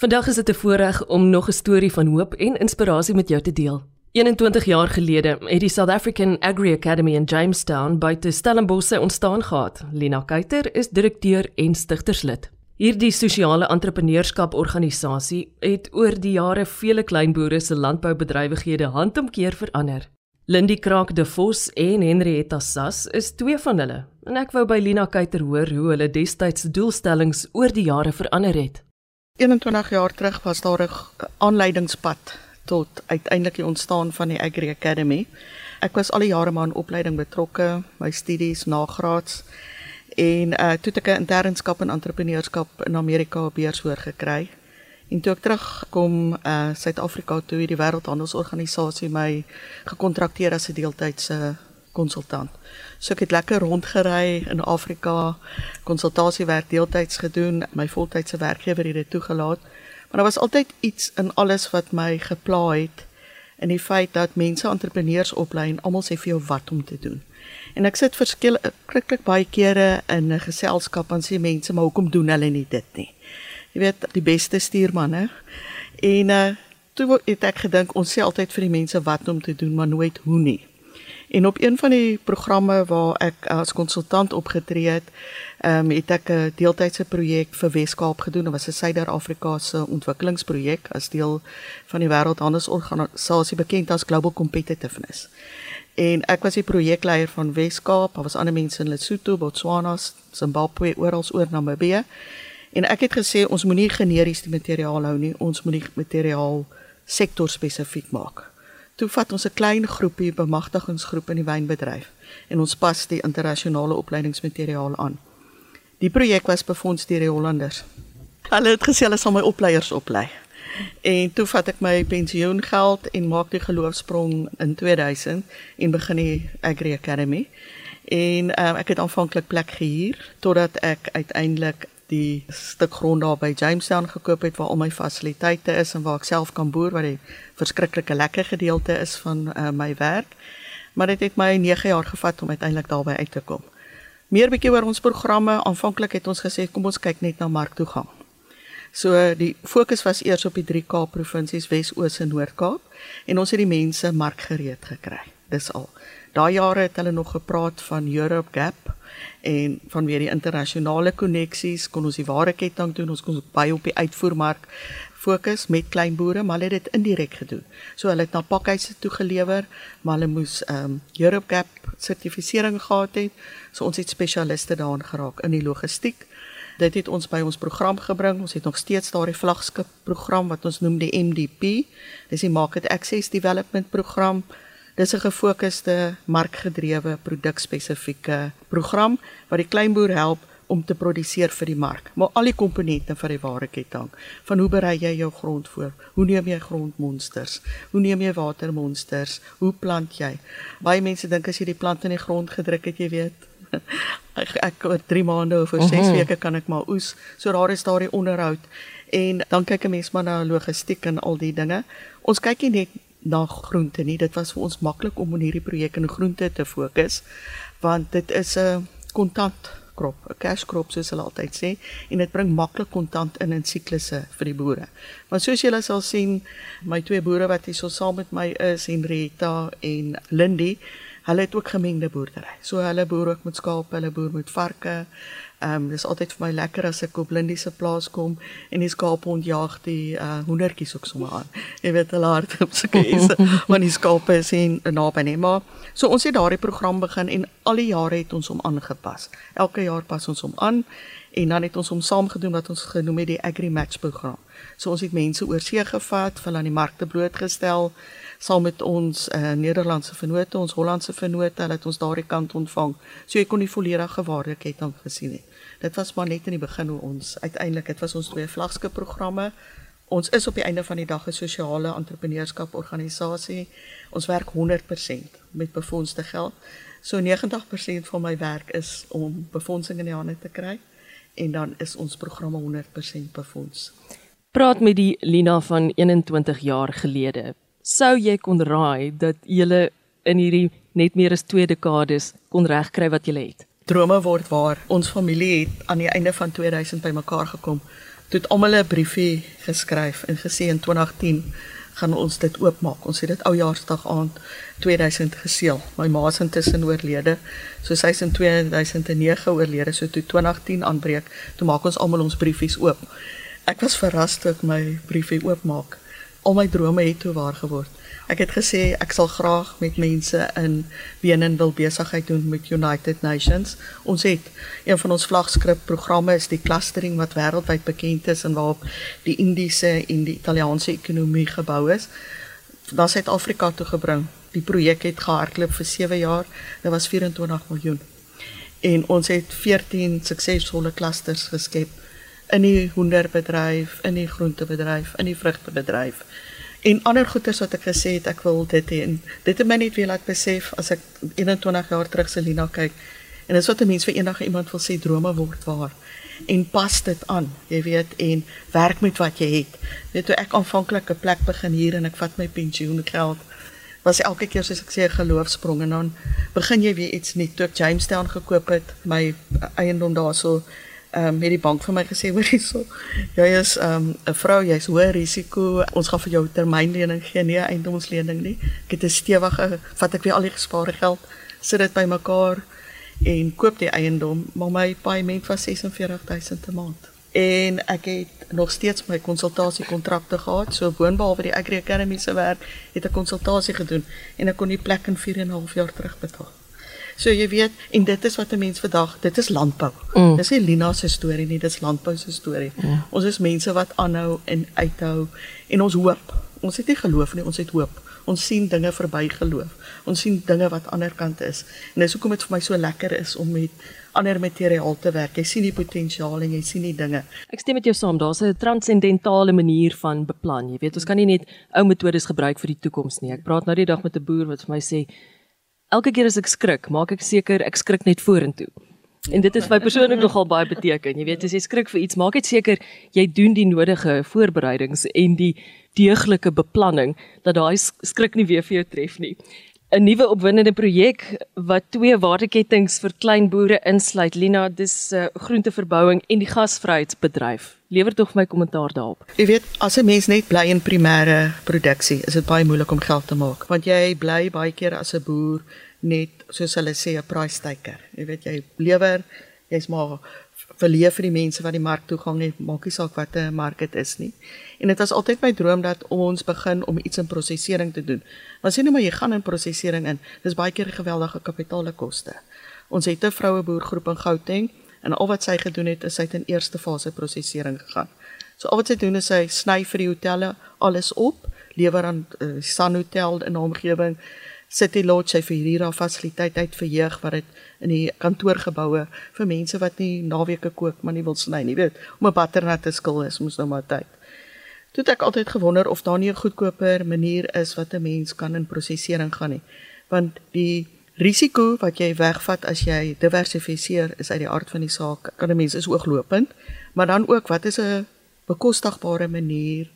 Vandag is dit 'n voorreg om nog 'n storie van hoop en inspirasie met jou te deel. 21 jaar gelede het die South African Agri Academy in Jamestown by te Stellenbosch ontstaan gehad. Lina Kuyter is direkteur en stigterslid. Hierdie sosiale entrepreneurskap organisasie het oor die jare vele kleinboere se landboubedrywighede handomkeer verander. Lindy Kraak de Vos en Henrietta Sass is twee van hulle. En ek wou by Lina Kuyter hoor hoe hulle destyds doelstellings oor die jare verander het. 21 jaar terug was daar 'n aanleidingspad tot uiteindelik die ontstaan van die Agri Academy. Ek was al die jare maar in opleiding betrokke, my studies nagraads en uh toe ek 'n internskap in entrepreneurskap in Amerika beurs hoor gekry. En toe ek terugkom uh Suid-Afrika toe het die Wêreldhandelsorganisasie my gekontrakteer as 'n deeltydse konsultant. So ek het lekker rondgery in Afrika, konsultasiewerk deeltyds gedoen, my voltydse werkgewer het dit toegelaat. Maar daar was altyd iets in alles wat my gepla het in die feit dat mense entrepreneurs oplei en almal sê vir jou wat om te doen. En ek sit verskil kriklik baie kere in 'n geselskap en sê mense, maar hoekom doen hulle nie dit nie? Jy weet, die beste stuurmanne. En uh toe het ek gedink ons sê altyd vir die mense wat om te doen, maar nooit hoe nie. En op een van die programme waar ek as konsultant opgetree het, ehm um, het ek 'n deeltydse projek vir Weskaap gedoen. Dit was 'n Suider-Afrikaanse ontwikkelingsprojek as deel van die Wêreldhandelsorganisasie bekend as Global Competitiveness. En ek was die projekleier van Weskaap. Daar was ander mense in Lesotho, Botswana, Zimbabwe, oral oor Namibië. En ek het gesê ons moenie generies die materiaal hou nie. Ons moet die materiaal sektor spesifiek maak toe vat ons 'n klein groepie bemagtigingsgroep in die wynbedryf en ons pas die internasionale opleidingsmateriaal aan. Die projek was befonds deur die Hollanders. Hulle het gesê hulle sal my opleiers oplei. En toe vat ek my pensioengeld en maak die geloofsprong in 2000 en begin die Agri Academy. En um, ek het aanvanklik plek gehuur totdat ek uiteindelik die stuk grond daar by Jamestown gekoop het waar al my fasiliteite is en waar ek self kan boer wat die verskriklike lekker gedeelte is van uh, my werk. Maar dit het my 9 jaar gevat om uiteindelik daarby uit te kom. Meer bietjie oor ons programme. Aanvanklik het ons gesê kom ons kyk net na marktoegang. So die fokus was eers op die 3 Kaap provinsies Wes-Oos en Noord-Kaap en ons het die mense markgereed gekry. Dis al. Daai jare het hulle nog gepraat van Europe Gap en vanweer die internasionale koneksies kon ons die ware ketting doen ons kon baie op die uitvoermark fokus met klein boere maar hulle het dit indirek gedoen. So hulle het na pakhuise toe gelewer maar hulle moes ehm um, Europe Gap sertifisering gehad het. So ons het spesialiste daarin geraak in die logistiek. Dit het ons by ons program gebring. Ons het nog steeds daardie vlaggenskap program wat ons noem die MDP dis die Market Access Development program Dis 'n gefokusde, markgedrewe, produkspesifieke program wat die kleinboer help om te produseer vir die mark. Maar al die komponente van die wareketting, van hoe berei jy jou grond voor? Hoe neem jy grondmonsters? Hoe neem jy watermonsters? Hoe plant jy? Baie mense dink as jy die plant in die grond gedruk het, jy weet, ek ek oor 3 maande of oor 6 uh -huh. weke kan ek maar oes. So daar is daardie onderhoud en dan kyk 'n mens maar na logistiek en al die dinge. Ons kyk nie net na groente nie. Dit was vir ons maklik om in hierdie projek in groente te fokus want dit is 'n kontant krop, 'n cash crop soos hulle altyd sê en dit bring maklik kontant in in siklusse vir die boere. Want soos julle sal sien, my twee boere wat hier so saam met my is, Henrietta en Lindy, hulle het ook gemengde boerdery. So hulle boer ook met skape, hulle boer met varke, Ehm um, dis altyd vir my lekker as ek op Lindy se plaas kom en die skape ontjag die uh hoendertjies ook sommer aan. Jy weet hulle hart op sulke is want die skape is in naby net maar so ons het daardie program begin en al die jare het ons hom aangepas. Elke jaar pas ons hom aan en dan het ons hom saam gedoen wat ons genoem het die Agri Match program. So ons het mense oor see gevat, hulle aan die markte blootgestel saam met ons uh, Nederlandse vennote, ons Hollandse vennote, hulle het ons daardie kant ontvang. So jy kon die volledige waardeketting gesien het dit was maar net in die begin hoe ons uiteindelik dit was ons twee vlaggenskap programme. Ons is op die einde van die dag 'n sosiale entrepreneurskap organisasie. Ons werk 100% met befondste geld. So 90% van my werk is om befondsing in die hande te kry en dan is ons programme 100% befonds. Praat met die Lina van 21 jaar gelede. Sou jy kon raai dat jy in hierdie net meer as 2 dekades kon regkry wat jy het? drome word waar. Ons familie het aan die einde van 2000 bymekaar gekom Toe het almal 'n briefie geskryf en gesê in 2010 gaan ons dit oopmaak. Ons het dit oujaarsdag aand 2000 geseël. My ma is intussen oorlede. So sy is in 2009 oorlede. So toe 2010 aanbreek, toe maak ons almal ons briefies oop. Ek was verras toe ek my briefie oopmaak. Al my drome het toe waar geword. Ek het gesê ek sal graag met mense in Wenen wil besigheid doen met United Nations. Ons het een van ons vlaggenskap programme is die clustering wat wêreldwyd bekend is en waarop die Indiese en die Italiaanse ekonomie gebou is. Na Suid-Afrika toe gebring. Die projek het gehardloop vir 7 jaar. Dit was 24 miljoen. En ons het 14 suksesvolle clusters geskep in die hoenderbedryf, in die groentebedryf, in die vrugtebedryf en ander goeders wat ek gesê het ek wil dit hê. En dit het my net weer laat besef as ek 21 jaar terug Selina kyk en dis wat 'n mens vir eendag iemand wil sê drome word waar. En pas dit aan jy weet en werk met wat jy het. Weet toe ek aanvanklik 'n plek begin hier en ek vat my pensioengeld was elke keer soos ek sê 'n geloofsprong. En dan begin jy weer iets nuut toe ek Jamestown gekoop het my eiendom daarso ehm um, het die bank vir my gesê hoor hierso jy is ehm um, 'n vrou jy's hoë risiko. Ons gaan vir jou termynlening gee. Nie eiendomslening nie. Ek het 'n stewige vat ek weer al die gespaarde geld sit dit bymekaar en koop die eiendom maar my paaiement was 46000 'n maand. En ek het nog steeds my konsultasiekontrakte gehad so boonbehalwe die Agri Academy se werk het ek konsultasie gedoen en ek kon die plek in 4 en 'n half jaar terugbetaal So jy weet en dit is wat 'n mens vandag, dit is landbou. Mm. Dis nie Lina se storie nie, dis landbou se storie. Mm. Ons is mense wat aanhou en uithou en ons hoop. Ons het nie geloof nie, ons het hoop. Ons sien dinge verby geloof. Ons sien dinge wat aan die ander kant is. En dis hoekom dit vir my so lekker is om met ander materiaal te werk. Jy sien die potensiaal en jy sien die dinge. Ek stem met jou saam. Daar's 'n transcendentale manier van beplan. Jy weet, ons kan nie net ou metodes gebruik vir die toekoms nie. Ek praat nou die dag met 'n boer wat vir my sê elke keer as ek skrik, maak ek seker ek skrik net vorentoe. En dit is vir my persoonlik nogal baie beteken. Jy weet, as jy skrik vir iets, maak dit seker jy doen die nodige voorbereidings en die deeglike beplanning dat daai skrik nie weer vir jou tref nie. 'n nuwe opwindende projek wat twee waardeketings vir klein boere insluit. Lina, dis uh, groenteverbouing en die gasvryheidsbedryf. Lewer tog my kommentaar daarop. Jy weet, as 'n mens net bly in primêre produksie, is dit baie moeilik om geld te maak, want jy bly baie keer as 'n boer net soos hulle sê 'n price taker. Jy weet jy lewer, jy's maar verleef vir die mense wat die mark toegang het, maak nie saak wat 'n mark dit is nie. En dit was altyd my droom dat ons begin om iets in prosesering te doen. Want sien nou maar jy gaan in prosesering in. Dis baie keer geweldige kapitale koste. Ons het 'n vroue boergroep in Gauteng en al wat sy gedoen het is sy het in eerste fase prosesering gegaan. So al wat sy doen is sy sny vir die hotelle alles op, lewer aan uh, Sun Hotel in 'n omgewing City Lodge sy vir hierdie fasiliteit uit vir jeug wat dit in die kantoorgeboue vir mense wat nie naweke kook maar nie wil sny nie weet om 'n butternut te skil is moes nou maar tyd. Toe ek altyd gewonder of daar nie 'n goedkoper manier is wat 'n mens kan in prosesering gaan nie. Want die risiko wat jy wegvat as jy diversifiseer is uit die aard van die saak. Kan 'n mens is ooglopend, maar dan ook wat is 'n bekostigbare manier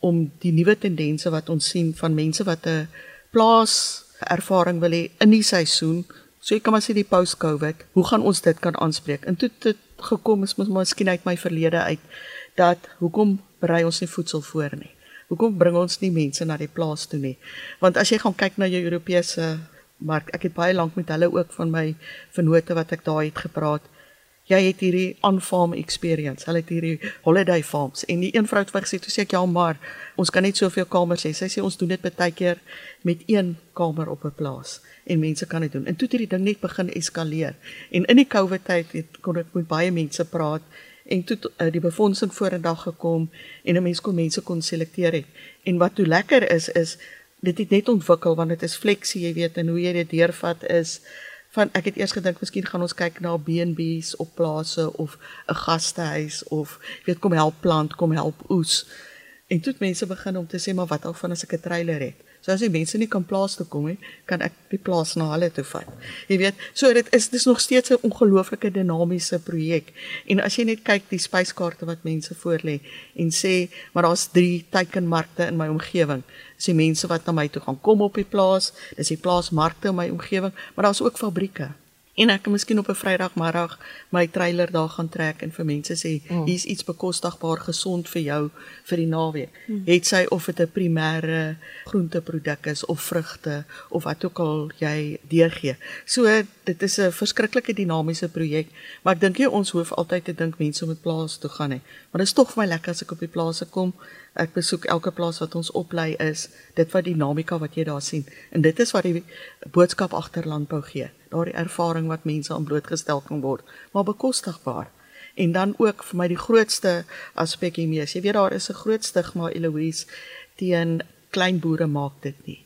om die nuwe tendense wat ons sien van mense wat 'n plaas ervaring wil hê in die seisoen. So ek kan maar sê die post-COVID, hoe gaan ons dit kan aanspreek? En toe dit gekom is mos miskien uit my verlede uit dat hoekom berei ons nie voedsel voor nie? Hoekom bring ons nie mense na die plaas toe nie? Want as jy gaan kyk na jou Europese mark, ek het baie lank met hulle ook van my vennote wat ek daar het gepraat jy het hierdie on-farm experience. Hulle het hierdie holiday farms en die een vrou het vir gesê toe sê ek ja maar ons kan net soveel kamers hê. Sy sê ons doen dit baie keer met een kamer op 'n plaas en mense kan dit doen. En toe het hierdie ding net begin eskaleer. En in die COVID tyd het kon ek met baie mense praat en toe uh, die befondsing vorendag gekom en 'n mens kon mense kon selekteer het. En wat toe lekker is is dit het net ontwikkel want dit is fleksie, jy weet, en hoe jy dit deurvat is van ek het eers gedink miskien gaan ons kyk na B&B's op plase of 'n gastehuis of jy weet kom help plant, kom help oes. En toe mense begin om te sê maar wat al van as ek 'n trailer het. So as die mense nie kan plaas toe kom nie, kan ek die plaas na hulle toe vat. Jy weet, so dit is dis nog steeds 'n ongelooflike dinamiese projek. En as jy net kyk die spyskaarte wat mense voorlê en sê, maar daar's 3 teikenmarkte in my omgewing is die mense wat na my toe gaan kom op die plaas, dis die plaasmarkte in my omgewing, maar daar's ook fabrieke. En ek kan miskien op 'n Vrydagmiddag my trailer daar gaan trek en vir mense sê mm. hier's iets bekostigbaar gesond vir jou vir die naweek. Mm. Het sy of dit 'n primêre groenteproduk is of vrugte of wat ook al jy deurgee. So dit is 'n verskriklike dinamiese projek, maar ek dink jy ons hoef altyd te dink mense moet plaas toe gaan nie. Maar dit is tog vir my lekker as ek op die plase kom. Ek besoek elke plaas wat ons oplei is, dit wat dinamika wat jy daar sien. En dit is wat die boodskap agter landbou gee daardie ervaring wat mense aan blootgestel kan word, maar bekostigbaar. En dan ook vir my die grootste aspek hiermee. Jy weet daar is 'n groot stigma Eloise teen klein boere maak dit nie.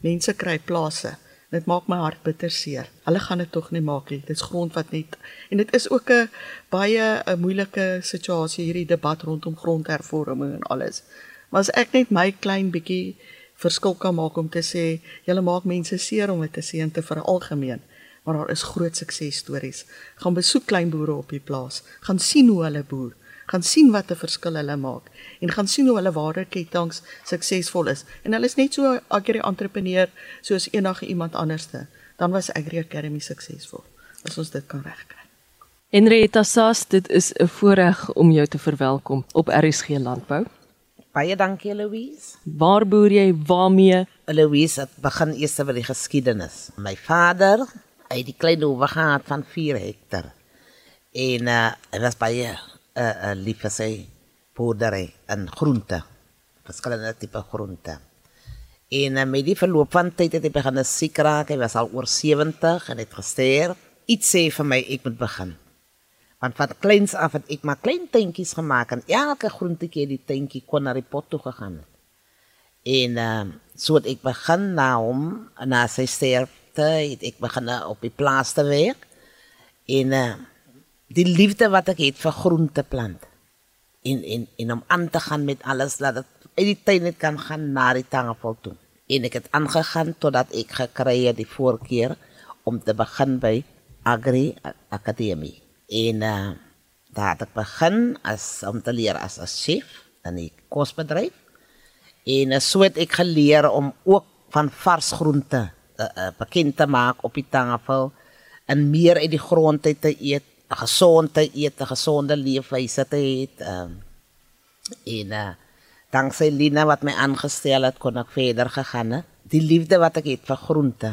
Mense kry plase. Dit maak my hart bitter seer. Hulle gaan dit tog nie maak nie. Dit is grond wat net en dit is ook 'n baie 'n moeilike situasie hierdie debat rondom grondhervorming en alles. Maar as ek net my klein bietjie verskil kan maak om te sê julle maak mense seer om dit te sien te veralgemeen maar daar is groot suksesstories. Gaan besoek klein boere op die plaas, gaan sien hoe hulle boer, gaan sien wat 'n verskil hulle maak en gaan sien hoe hulle waardeketTINGS suksesvol is. En hulle is net so agri entrepreneur soos enige iemand anderste. Dan was Agri Academy suksesvol as ons dit kan regkry. Henrietta Sas, dit is 'n voorreg om jou te verwelkom op RSG Landbou. Baie dankie Louise. Waar boer jy? Waarmee? Louise, het begin eers by die geskiedenis. My vader uit die klein hoewe gehad van 4 hektar. En uh hy was baie uh, uh, lief vir sy boerdery en groente. Verskillende tipe groente. En uh, met die verloop van tyd het hy begin siek raak. Hy was al oor 70 en het gesteer. Iets sê vir my ek moet begin. Want van kleins af het ek maar klein tuintjies gemaak en elke groentjie die tuintjie kon na die pot toe gegaan het. En uh so het ek begin na hom na sy sterf het ek begin op die plaas te werk. En uh, die liefde wat ek het vir groente plant. En en en om aan te gaan met alles dat dit uit die tuin net kan gaan na die tafel toe. En ek het aangegaan totdat ek gekry het die voorkeur om te begin by Agri Akademie. En uh, daar het ek begin as om te leer as 'n chef in die kosbedryf. En uh, so het ek geleer om ook van vars groente uh, bekend te maak op die tafel en meer uit die grond uit te eet, 'n gesonde eet, 'n gesonde leefwyse te hê. Um, en uh, dankse Lina wat my aangestel het, kon ek verder gegaan het. Die liefde wat ek het vir groente,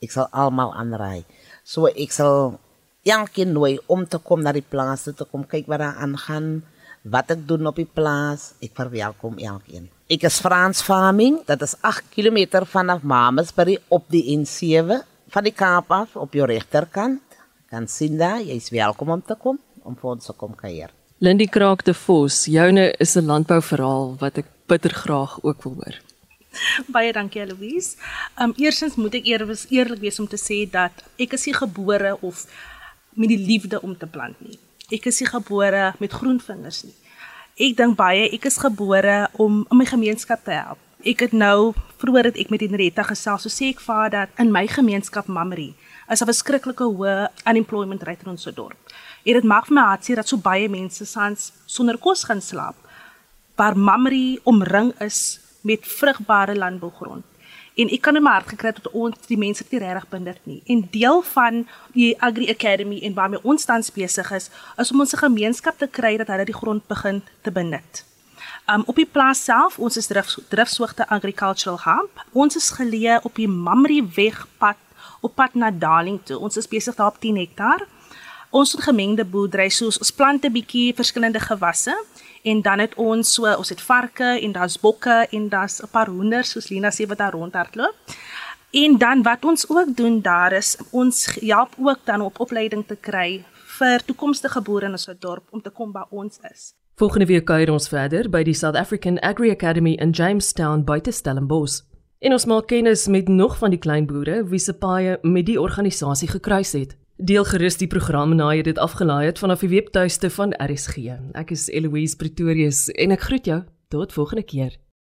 ek sal almal aanraai. So ek sal elkeen nooi om te kom na die plaas toe te kom kyk wat daar aangaan, wat ek doen op die plaas. Ek verwelkom elkeen. Ek is Frans Farming, dit is 8 km vanaf Mamasbury op die N7 van die Kaap af op jou regterkant. Kan sien daar, jy is welkom om te kom om vir ons te kom kuier. Lindy Kraak de Vos, joune is 'n landbouverhaal wat ek bitter graag ook wil hoor. Baie dankie Louise. Um eersins moet ek eerlik eerlik wees om te sê dat ek is nie gebore of met die liefde om te plant nie. Ek is nie gebore met groen vingers nie. Ek dink baie ek is gebore om in my gemeenskap te help. Ek het nou vroeër het ek met Henrietta gesels, so sê ek vir dat in my gemeenskap Mamri is 'n verskriklike hoë unemployment rate in ons dorp. En dit maak vir my hartseer dat so baie mense sans sonder kos gaan slaap. Waar Mamri omring is met vrugbare landbougrond en ek kan in my hart gekry dat ons die mense nie regtig benut nie. En deel van die Agri Academy en waarmee ons tans besig is, is om ons gemeenskap te kry dat hulle die grond begin te benut. Um op die plaas self, ons is drif, drifsoogte agricultural hub. Ons is geleë op die Mamri wegpad op pad na Darling toe. Ons is besig daar op 10 hektaar. Ons het gemengde boerdery, so ons plant 'n bietjie verskillende gewasse en dan het ons so ons het varke en daar's bokke en daar's 'n paar hoenders soos Lena sê wat daar rondhardloop. En dan wat ons ook doen daar is ons help ook dan op opleiding te kry vir toekomstige boere in ons dorp om te kom by ons is. Volgende week kuier ons verder by die South African Agri Academy in Jamestown buite Stellenbosch. En ons maak kennis met nog van die klein boere wie se paaie met die organisasie gekruis het. Deel gerus die program na jy dit afgelaai het vanaf die webtuiste van RSG. Ek is Eloise Pretorius en ek groet jou tot volgende keer.